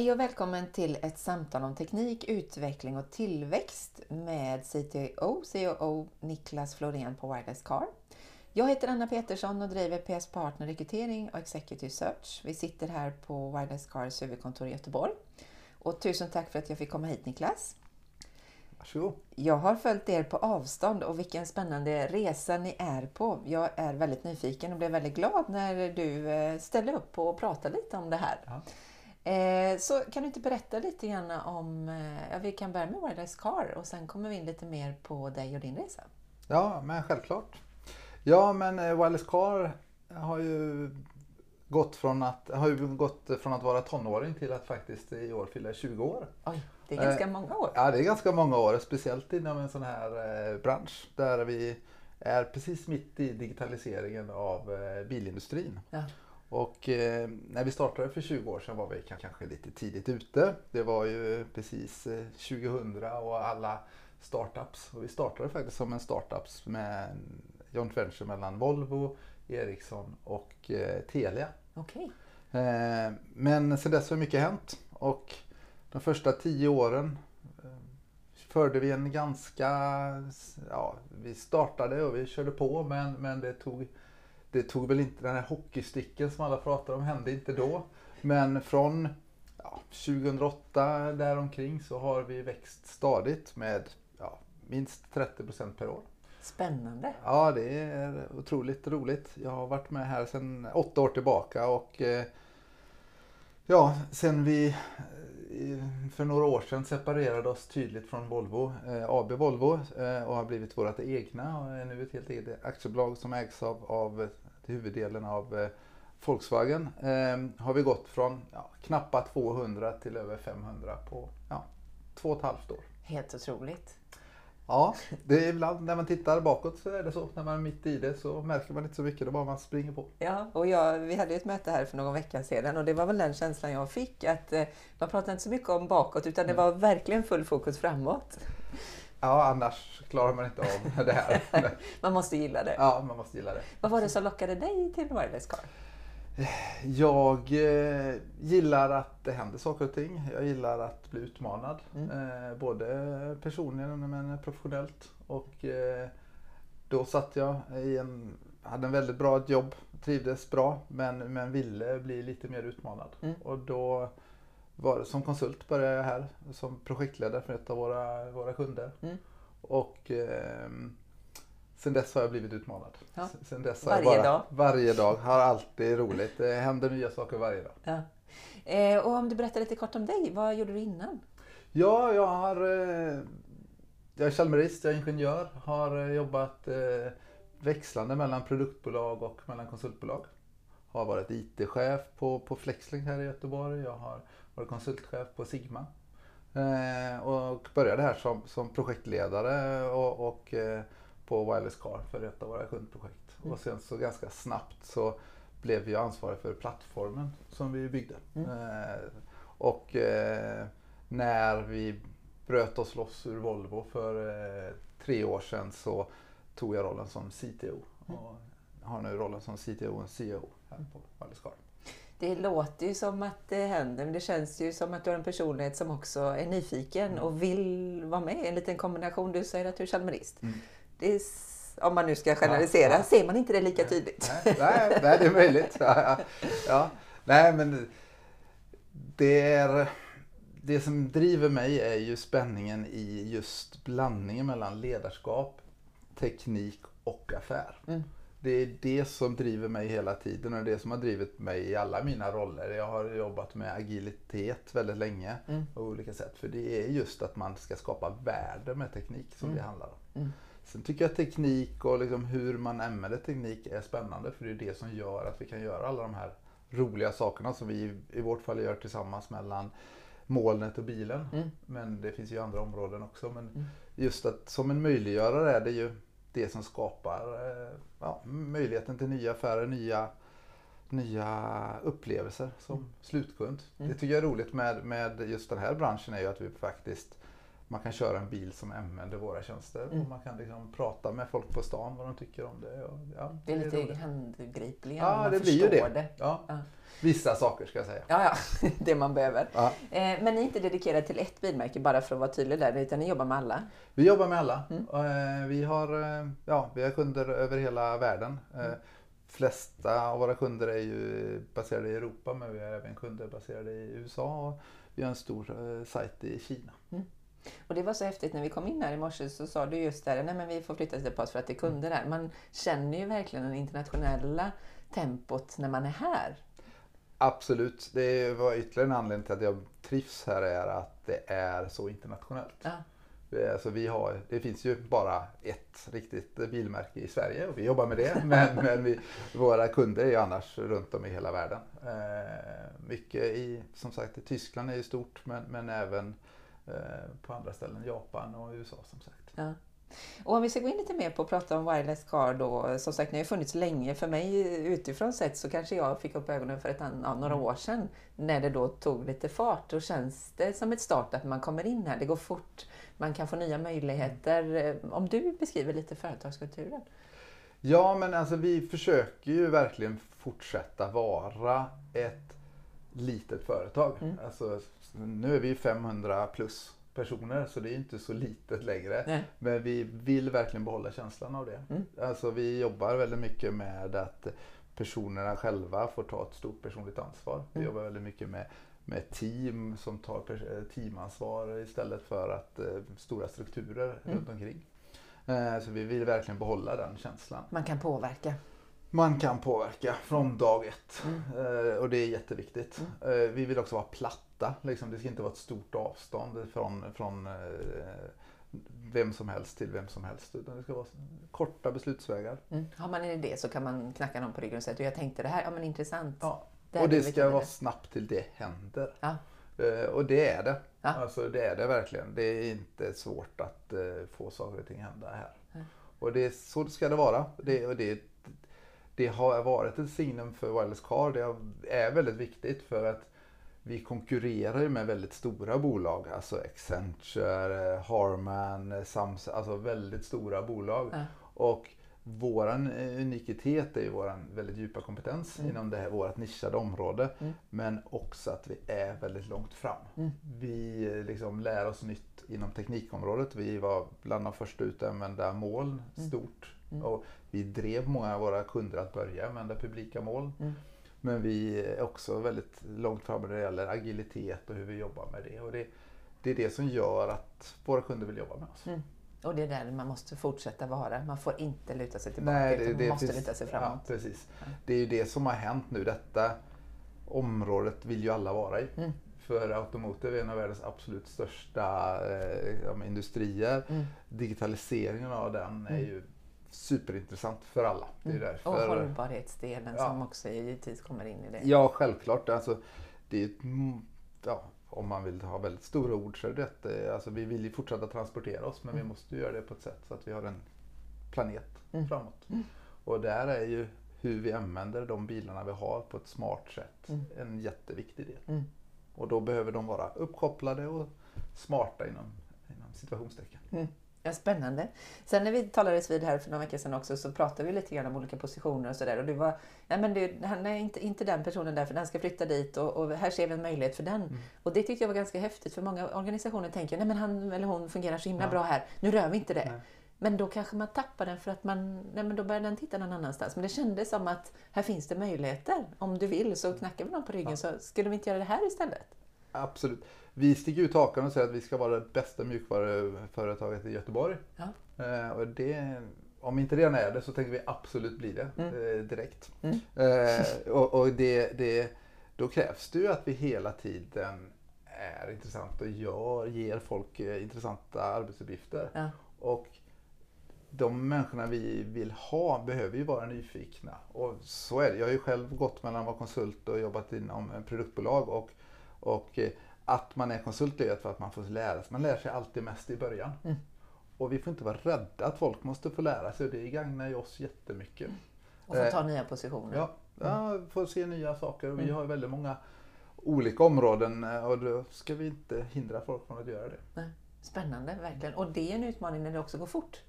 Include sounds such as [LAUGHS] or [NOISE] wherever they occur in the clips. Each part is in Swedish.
Hej och välkommen till ett samtal om teknik, utveckling och tillväxt med CTO, COO Niklas Florén på Wireless Car. Jag heter Anna Petersson och driver PS Partner Rekrytering och Executive Search. Vi sitter här på Wireless Cars huvudkontor i Göteborg. Och tusen tack för att jag fick komma hit Niklas. Varsågod. Jag har följt er på avstånd och vilken spännande resa ni är på. Jag är väldigt nyfiken och blev väldigt glad när du eh, ställde upp och pratade lite om det här. Ja. Eh, så kan du inte berätta lite grann om, eh, ja, vi kan börja med Wireless Car och sen kommer vi in lite mer på dig och din resa. Ja, men självklart. Ja, men eh, Wireless Car har ju gått från att, har ju gått från att vara tonåring till att faktiskt i år fylla 20 år. Oj, det är ganska många år. Ja, det är ganska många år, speciellt inom en sån här bransch där vi är precis mitt i digitaliseringen av bilindustrin. Ja. Och eh, när vi startade för 20 år sedan var vi kanske lite tidigt ute. Det var ju precis eh, 2000 och alla startups. Och vi startade faktiskt som en startup med en joint venture mellan Volvo, Ericsson och eh, Telia. Eh, men sedan dess har mycket hänt och de första tio åren eh, förde vi en ganska, ja vi startade och vi körde på men, men det tog det tog väl inte den här hockeysticken som alla pratar om, hände inte då. Men från ja, 2008 däromkring så har vi växt stadigt med ja, minst 30% per år. Spännande. Ja, det är otroligt roligt. Jag har varit med här sedan åtta år tillbaka och eh, ja, sen vi Eh, för några år sedan separerade oss tydligt från Volvo, eh, AB Volvo eh, och har blivit vårt egna och är nu ett helt eget aktiebolag som ägs av, av huvuddelen av eh, Volkswagen eh, har vi gått från ja, knappa 200 till över 500 på ja, två och ett halvt år. Helt otroligt. Ja, det är ibland när man tittar bakåt så är det så. När man är mitt i det så märker man inte så mycket. Det är bara man springer på. Ja, och jag, vi hade ett möte här för någon vecka sedan och det var väl den känslan jag fick. Att eh, man pratade inte så mycket om bakåt utan det var verkligen full fokus framåt. Ja, annars klarar man inte av det här. [LAUGHS] man måste gilla det. Ja, man måste gilla det. Vad var det som lockade dig till Wireless Car? Jag eh, gillar att det händer saker och ting. Jag gillar att bli utmanad. Mm. Eh, både personligen men professionellt. Och eh, då satt jag i en, hade en väldigt bra jobb, trivdes bra men, men ville bli lite mer utmanad. Mm. Och då var det, som konsult började jag här som projektledare för ett av våra, våra kunder. Mm. Och eh, sen dess har jag blivit utmanad. Ja. Sen dess Varje bara, dag? Varje dag. Har alltid roligt. Det händer nya saker varje dag. Ja. Eh, och om du berättar lite kort om dig, vad gjorde du innan? Ja, jag har... Eh, jag är chalmerist, jag är ingenjör. Har eh, jobbat eh, växlande mellan produktbolag och mellan konsultbolag. Har varit IT-chef på, på Flexlink här i Göteborg. Jag har varit konsultchef på Sigma. Eh, och började här som, som projektledare och, och eh, på Wireless Car för ett av våra kundprojekt. Mm. Och sen så ganska snabbt så blev jag ansvarig för plattformen som vi byggde. Mm. Eh, och eh, när vi bröt oss loss ur Volvo för eh, tre år sedan så tog jag rollen som CTO. Mm. Och har nu rollen som CTO och CEO här på Wireless Car. Det låter ju som att det händer, men det känns ju som att du har en personlighet som också är nyfiken Mm. och vill vara med. En liten kombination. Du säger att du är chalmerist. Mm. Det om man nu ska generalisera, Ja, ser man inte det lika tydligt? Nej, nej, nej, det är möjligt. Ja, ja. ja. Nej, men det är... Det som driver mig är ju spänningen i just blandningen mellan ledarskap, teknik och affär. Mm. Det är det som driver mig hela tiden och det som har drivit mig i alla mina roller. Jag har jobbat med agilitet väldigt länge Mm. på olika sätt. För det är just att man ska skapa värde med teknik som Mm. det handlar om. Mm. Sen tycker jag teknik och liksom hur man använder teknik är spännande för det är det som gör att vi kan göra alla de här roliga sakerna som vi i- vårt fall gör tillsammans mellan molnet och bilen. Mm. Men det finns ju andra områden också. Men Mm. just att som en möjliggörare är det ju det som skapar eh, ja, möjligheten till nya affärer, nya, nya upplevelser som Mm. slutkund. Mm. Det tycker jag är roligt med, med just den här branschen är ju att vi faktiskt man kan köra en bil som använder våra tjänster Mm. och man kan liksom prata med folk på stan vad de tycker om det. Och, ja, Det är lite roligt. handgripligen, Ja, man det blir ju det. det. Ja. Ja. Vissa saker ska jag säga. Ja, ja, [LAUGHS] det man behöver. Ja. Eh, men ni är inte dedikerade till ett bilmärke bara för att vara tydlig där, utan ni jobbar med alla. Vi jobbar med alla. Mm. Eh, Vi, har, eh, ja, vi har kunder över hela världen. Mm. flesta av våra kunder är ju baserade i Europa men vi har även kunder baserade i USA och vi har en stor sajt i Kina. Och det var så häftigt när vi kom in här i morse så sa du just där, nej men vi får flytta till Pass för att det är kunder där. Man känner ju verkligen det internationella tempot när man är här. Absolut, det var ytterligare en anledning till att jag trivs här är att det är så internationellt. Ja. Det, alltså vi har, det finns ju bara ett riktigt bilmärke i Sverige och vi jobbar med det. [LAUGHS] Men, men vi, våra kunder är ju annars runt om i hela världen. Eh, mycket i, som sagt, i Tyskland är ju stort men, men även på andra ställen, Japan och USA som sagt. Ja. Och om vi ska gå in lite mer på att prata om wireless car då. Som sagt, ni har funnits länge. För mig utifrån sett så kanske jag fick upp ögonen för ett, ja, några år sedan. När det då tog lite fart. Då känns det som ett startup när man kommer in här. Det går fort. Man kan få nya möjligheter. Eh, Om du beskriver lite företagskulturen. Ja, men alltså vi försöker ju verkligen fortsätta vara ett litet företag. Mm. Alltså, nu är vi 500 plus personer så det är inte så litet längre. Nej. Men vi vill verkligen behålla känslan av det. Mm. Alltså vi jobbar väldigt mycket med att personerna själva får ta ett stort personligt ansvar. Vi Mm. jobbar väldigt mycket med, med team som tar eh, teamansvar istället för att eh, stora strukturer Mm. runt omkring. Eh, så vi vill verkligen behålla den känslan. Man kan påverka. Man kan påverka från dag ett Mm. eh, och det är jätteviktigt. Eh, vi vill också vara platta. Liksom. Det ska inte vara ett stort avstånd från, från eh, vem som helst till vem som helst. Utan det ska vara korta beslutsvägar. Mm. Har man en idé så kan man knacka någon på ryggen och säga att jag tänkte det här, ja men intressant. Ja. Där och det ska vara det. snabbt till det händer. Ja. Eh, och det är det. Ja. Alltså det är det verkligen. Det är inte svårt att eh, få saker och ting hända här. Nej. Och det är, så ska det vara. Det, och det, det har varit ett signum för Wireless Car. Det är väldigt viktigt för att vi konkurrerar ju med väldigt stora bolag. Alltså Accenture, eh, Harman, eh, Samsung. Alltså väldigt stora bolag. Ja. Och våran eh, unikitet är ju våran väldigt djupa kompetens Mm. inom det här vårt nischade område. Mm. Men också att vi är väldigt långt fram. Mm. Vi liksom lär oss nytt inom teknikområdet. Vi var bland de första ut att använda moln Mm. stort. Mm. Och vi drev många av våra kunder att börja använda publika moln. Mm. Men vi är också väldigt långt fram när det gäller agilitet och hur vi jobbar med det. Och det, det är det som gör att våra kunder vill jobba med oss. Mm. Och det är där man måste fortsätta vara. Man får inte luta sig tillbaka Nej, utan det, man det måste finns- luta sig Ja, framåt. precis. Ja. Det är ju det som har hänt nu. Detta området vill ju alla vara i. Mm. För automotive är en av världens absolut största eh, industrier. Mm. Digitaliseringen av den är Mm. ju superintressant för alla. Det är Mm. därför... Och hållbarhetsdelen Ja. som också givetvis kommer in i det. Ja, självklart. Alltså, det är ett, ja, om man vill ha väldigt stora ord så är det. Eh, Alltså, vi vill ju fortsätta transportera oss men vi Mm. måste ju göra det på ett sätt så att vi har en planet Mm. framåt. Mm. Och där är ju hur vi använder de bilarna vi har på ett smart sätt Mm. en jätteviktig del. Mm. Och då behöver de vara uppkopplade och smarta inom, inom situationstecken. Ja, spännande. Sen när vi talades vid här för några veckor sedan också så pratade vi lite grann om olika positioner och sådär. Och du var, nej men du, han är inte, inte den personen där för den ska flytta dit och, och här ser vi en möjlighet för den. Mm. Och det tyckte jag var ganska häftigt för många organisationer tänker nej men han eller hon fungerar så himla Ja. bra här, nu rör vi inte det. Nej. Men då kanske man tappar den för att man, nej men då börjar den titta någon annanstans. Men det kändes som att här finns det möjligheter. Om du vill så knackar vi någon på ryggen Ja. så skulle vi inte göra det här istället? Absolut. Vi sticker ut hakan och säger att vi ska vara det bästa mjukvaruföretaget i Göteborg. Ja. Eh, och det, om inte redan är det så tänker vi absolut bli det Mm. eh, direkt. Mm. Eh, och och det, det, då krävs det ju att vi hela tiden är intressanta och gör, ger folk eh, intressanta arbetsuppgifter. Ja. Och de människorna vi vill ha behöver ju vara nyfikna. Och så är det. Jag har ju själv gått mellan att vara konsult och jobbat inom produktbolag. Och, och eh, att man är konsult är för att man får lära sig. Man lär sig alltid mest i början. Mm. Och vi får inte vara rädda att folk måste få lära sig. Och det gagnar ju oss jättemycket. Och få Eh, ta nya positioner? Ja, ja få se nya saker. Och vi Mm. har väldigt många olika områden eh, och då ska vi inte hindra folk från att göra det. Spännande, verkligen. Och det är en utmaning när det också går fort.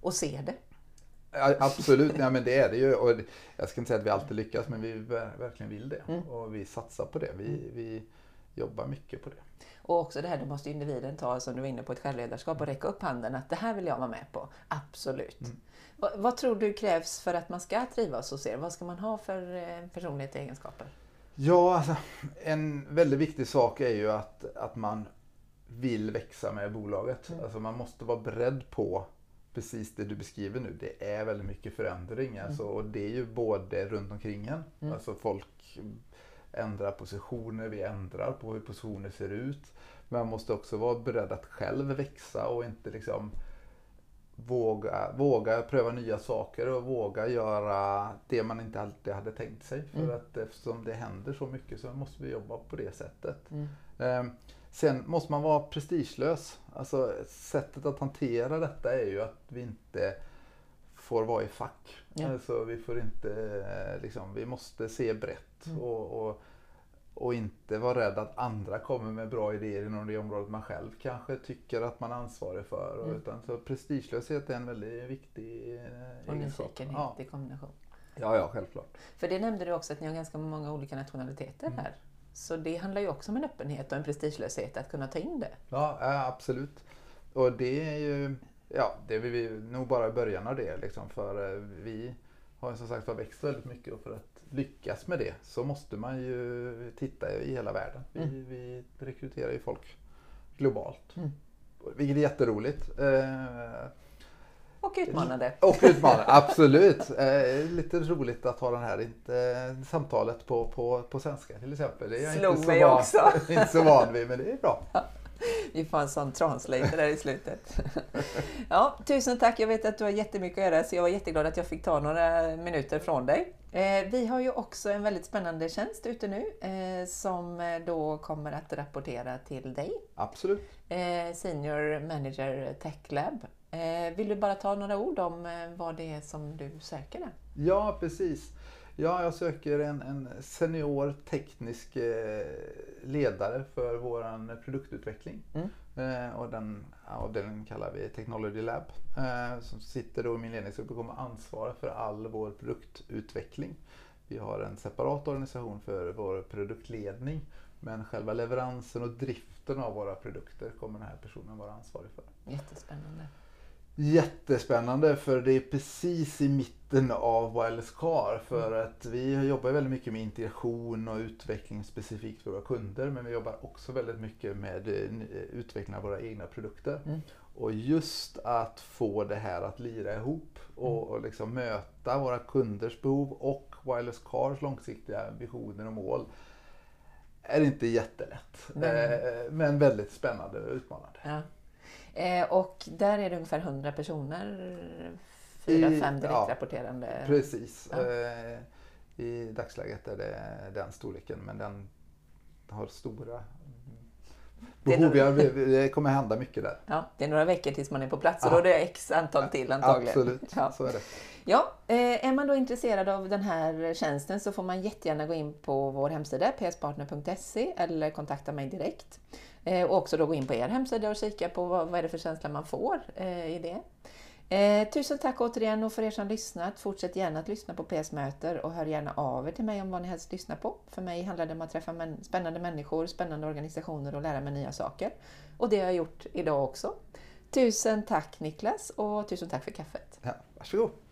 Och se det. Ja, absolut, ja, men det är det ju. Och jag ska inte säga att vi alltid lyckas, men vi verkligen vill det. Mm. Och vi satsar på det. Vi, vi jobbar mycket på det. Och också det här, det måste individen ta, som du var inne på, ett självledarskap och räcka upp handen att det här vill jag vara med på. Absolut. Mm. Vad, vad, tror du krävs för att man ska trivas hos er? Vad ska man ha för eh, personlighet och egenskaper? Ja, alltså, en väldigt viktig sak är ju att, att man vill växa med bolaget. Mm. Alltså man måste vara beredd på precis det du beskriver nu. Det är väldigt mycket förändring. Mm. Alltså, och det är ju både runt omkring en. Mm. Alltså folk ändrar positioner, vi ändrar på hur positioner ser ut. Men man måste också vara beredd att själv växa och inte liksom våga, våga pröva nya saker och våga göra det man inte alltid hade tänkt sig. För mm. att eftersom det händer så mycket så måste vi jobba på det sättet. Mm. Eh, sen måste man vara prestigelös. Alltså sättet att hantera detta är ju att vi inte får vara i fack. Ja. Alltså, vi får inte, liksom, vi måste se brett. Mm. och, och och inte vara rädd att andra kommer med bra idéer inom det området man själv kanske tycker att man är ansvarig för. Mm. Utan, så prestigelöshet är en väldigt viktig eh, Och nyfikenhet ja. i kombination. Ja, ja, självklart. För det nämnde du också att ni har ganska många olika nationaliteter mm. här. Så det handlar ju också om en öppenhet och en prestigelöshet att kunna ta in det. Ja, absolut. Och det är ju, ja, det vill vi nog bara i början av det liksom. För eh, vi har som sagt växt väldigt mycket och för att lyckas med det så måste man ju titta i hela världen. Vi, mm. vi rekryterar ju folk globalt. Mm. Vilket är jätteroligt. Eh, och utmanande. [LAUGHS] Och utmanande, absolut. Eh, lite roligt att ha den här inte, samtalet på, på, på svenska till exempel. Det är jag Slog inte mig van, också. [LAUGHS] inte så van vid, men det är bra. Vi får en sån translator där i slutet. Ja, tusen tack. Jag vet att du har jättemycket att göra så jag var jätteglad att jag fick ta några minuter från dig. Eh, vi har ju också en väldigt spännande tjänst ute nu eh, som eh, då kommer att rapportera till dig. Absolut. Senior Manager Tech Lab. Vill du bara ta några ord om vad det är som du söker där? Ja, precis. Ja, jag söker en, en senior teknisk ledare för vår produktutveckling. Mm. Eh, och den avdelningen kallar vi Technology Lab. Eh, som sitter då i min ledningsgrupp och kommer ansvara för all vår produktutveckling. Vi har en separat organisation för vår produktledning. Men själva leveransen och driften av våra produkter kommer den här personen vara ansvarig för. Jättespännande. Jättespännande för det är precis i mitten av Wireless Car. För mm. att vi jobbar väldigt mycket med integration och utveckling specifikt för våra kunder. Men vi jobbar också väldigt mycket med eh, utveckling av våra egna produkter. Mm. Och just att få det här att lira ihop och, mm. och liksom möta våra kunders behov och Wireless Cars långsiktiga visioner och mål är inte jättelätt. Mm. Men väldigt spännande och utmanande. Ja. Eh, och där är det ungefär 100 personer, fyra, fem direktrapporterande. Ja, precis. Ja. Eh, I dagsläget är det den storleken men den har stora behov. Det, det kommer hända mycket där. Ja, det är några veckor tills man är på plats och då är det x antal till antagligen. Absolut, ja. så är det. Ja, eh, är man då intresserad av den här tjänsten så får man jättegärna gå in på vår hemsida pspartner.se eller kontakta mig direkt. Eh, och också då gå in på er hemsida och kika på vad, vad är det för känsla man får eh, i det. Eh, tusen tack återigen och för er som lyssnat. Fortsätt gärna att lyssna på PS Möter och hör gärna av er till mig om vad ni helst lyssnar på. För mig handlar det om att träffa män, spännande människor, spännande organisationer och lära mig nya saker. Och det har jag gjort idag också. Tusen tack Niklas och tusen tack för kaffet. Ja, varsågod.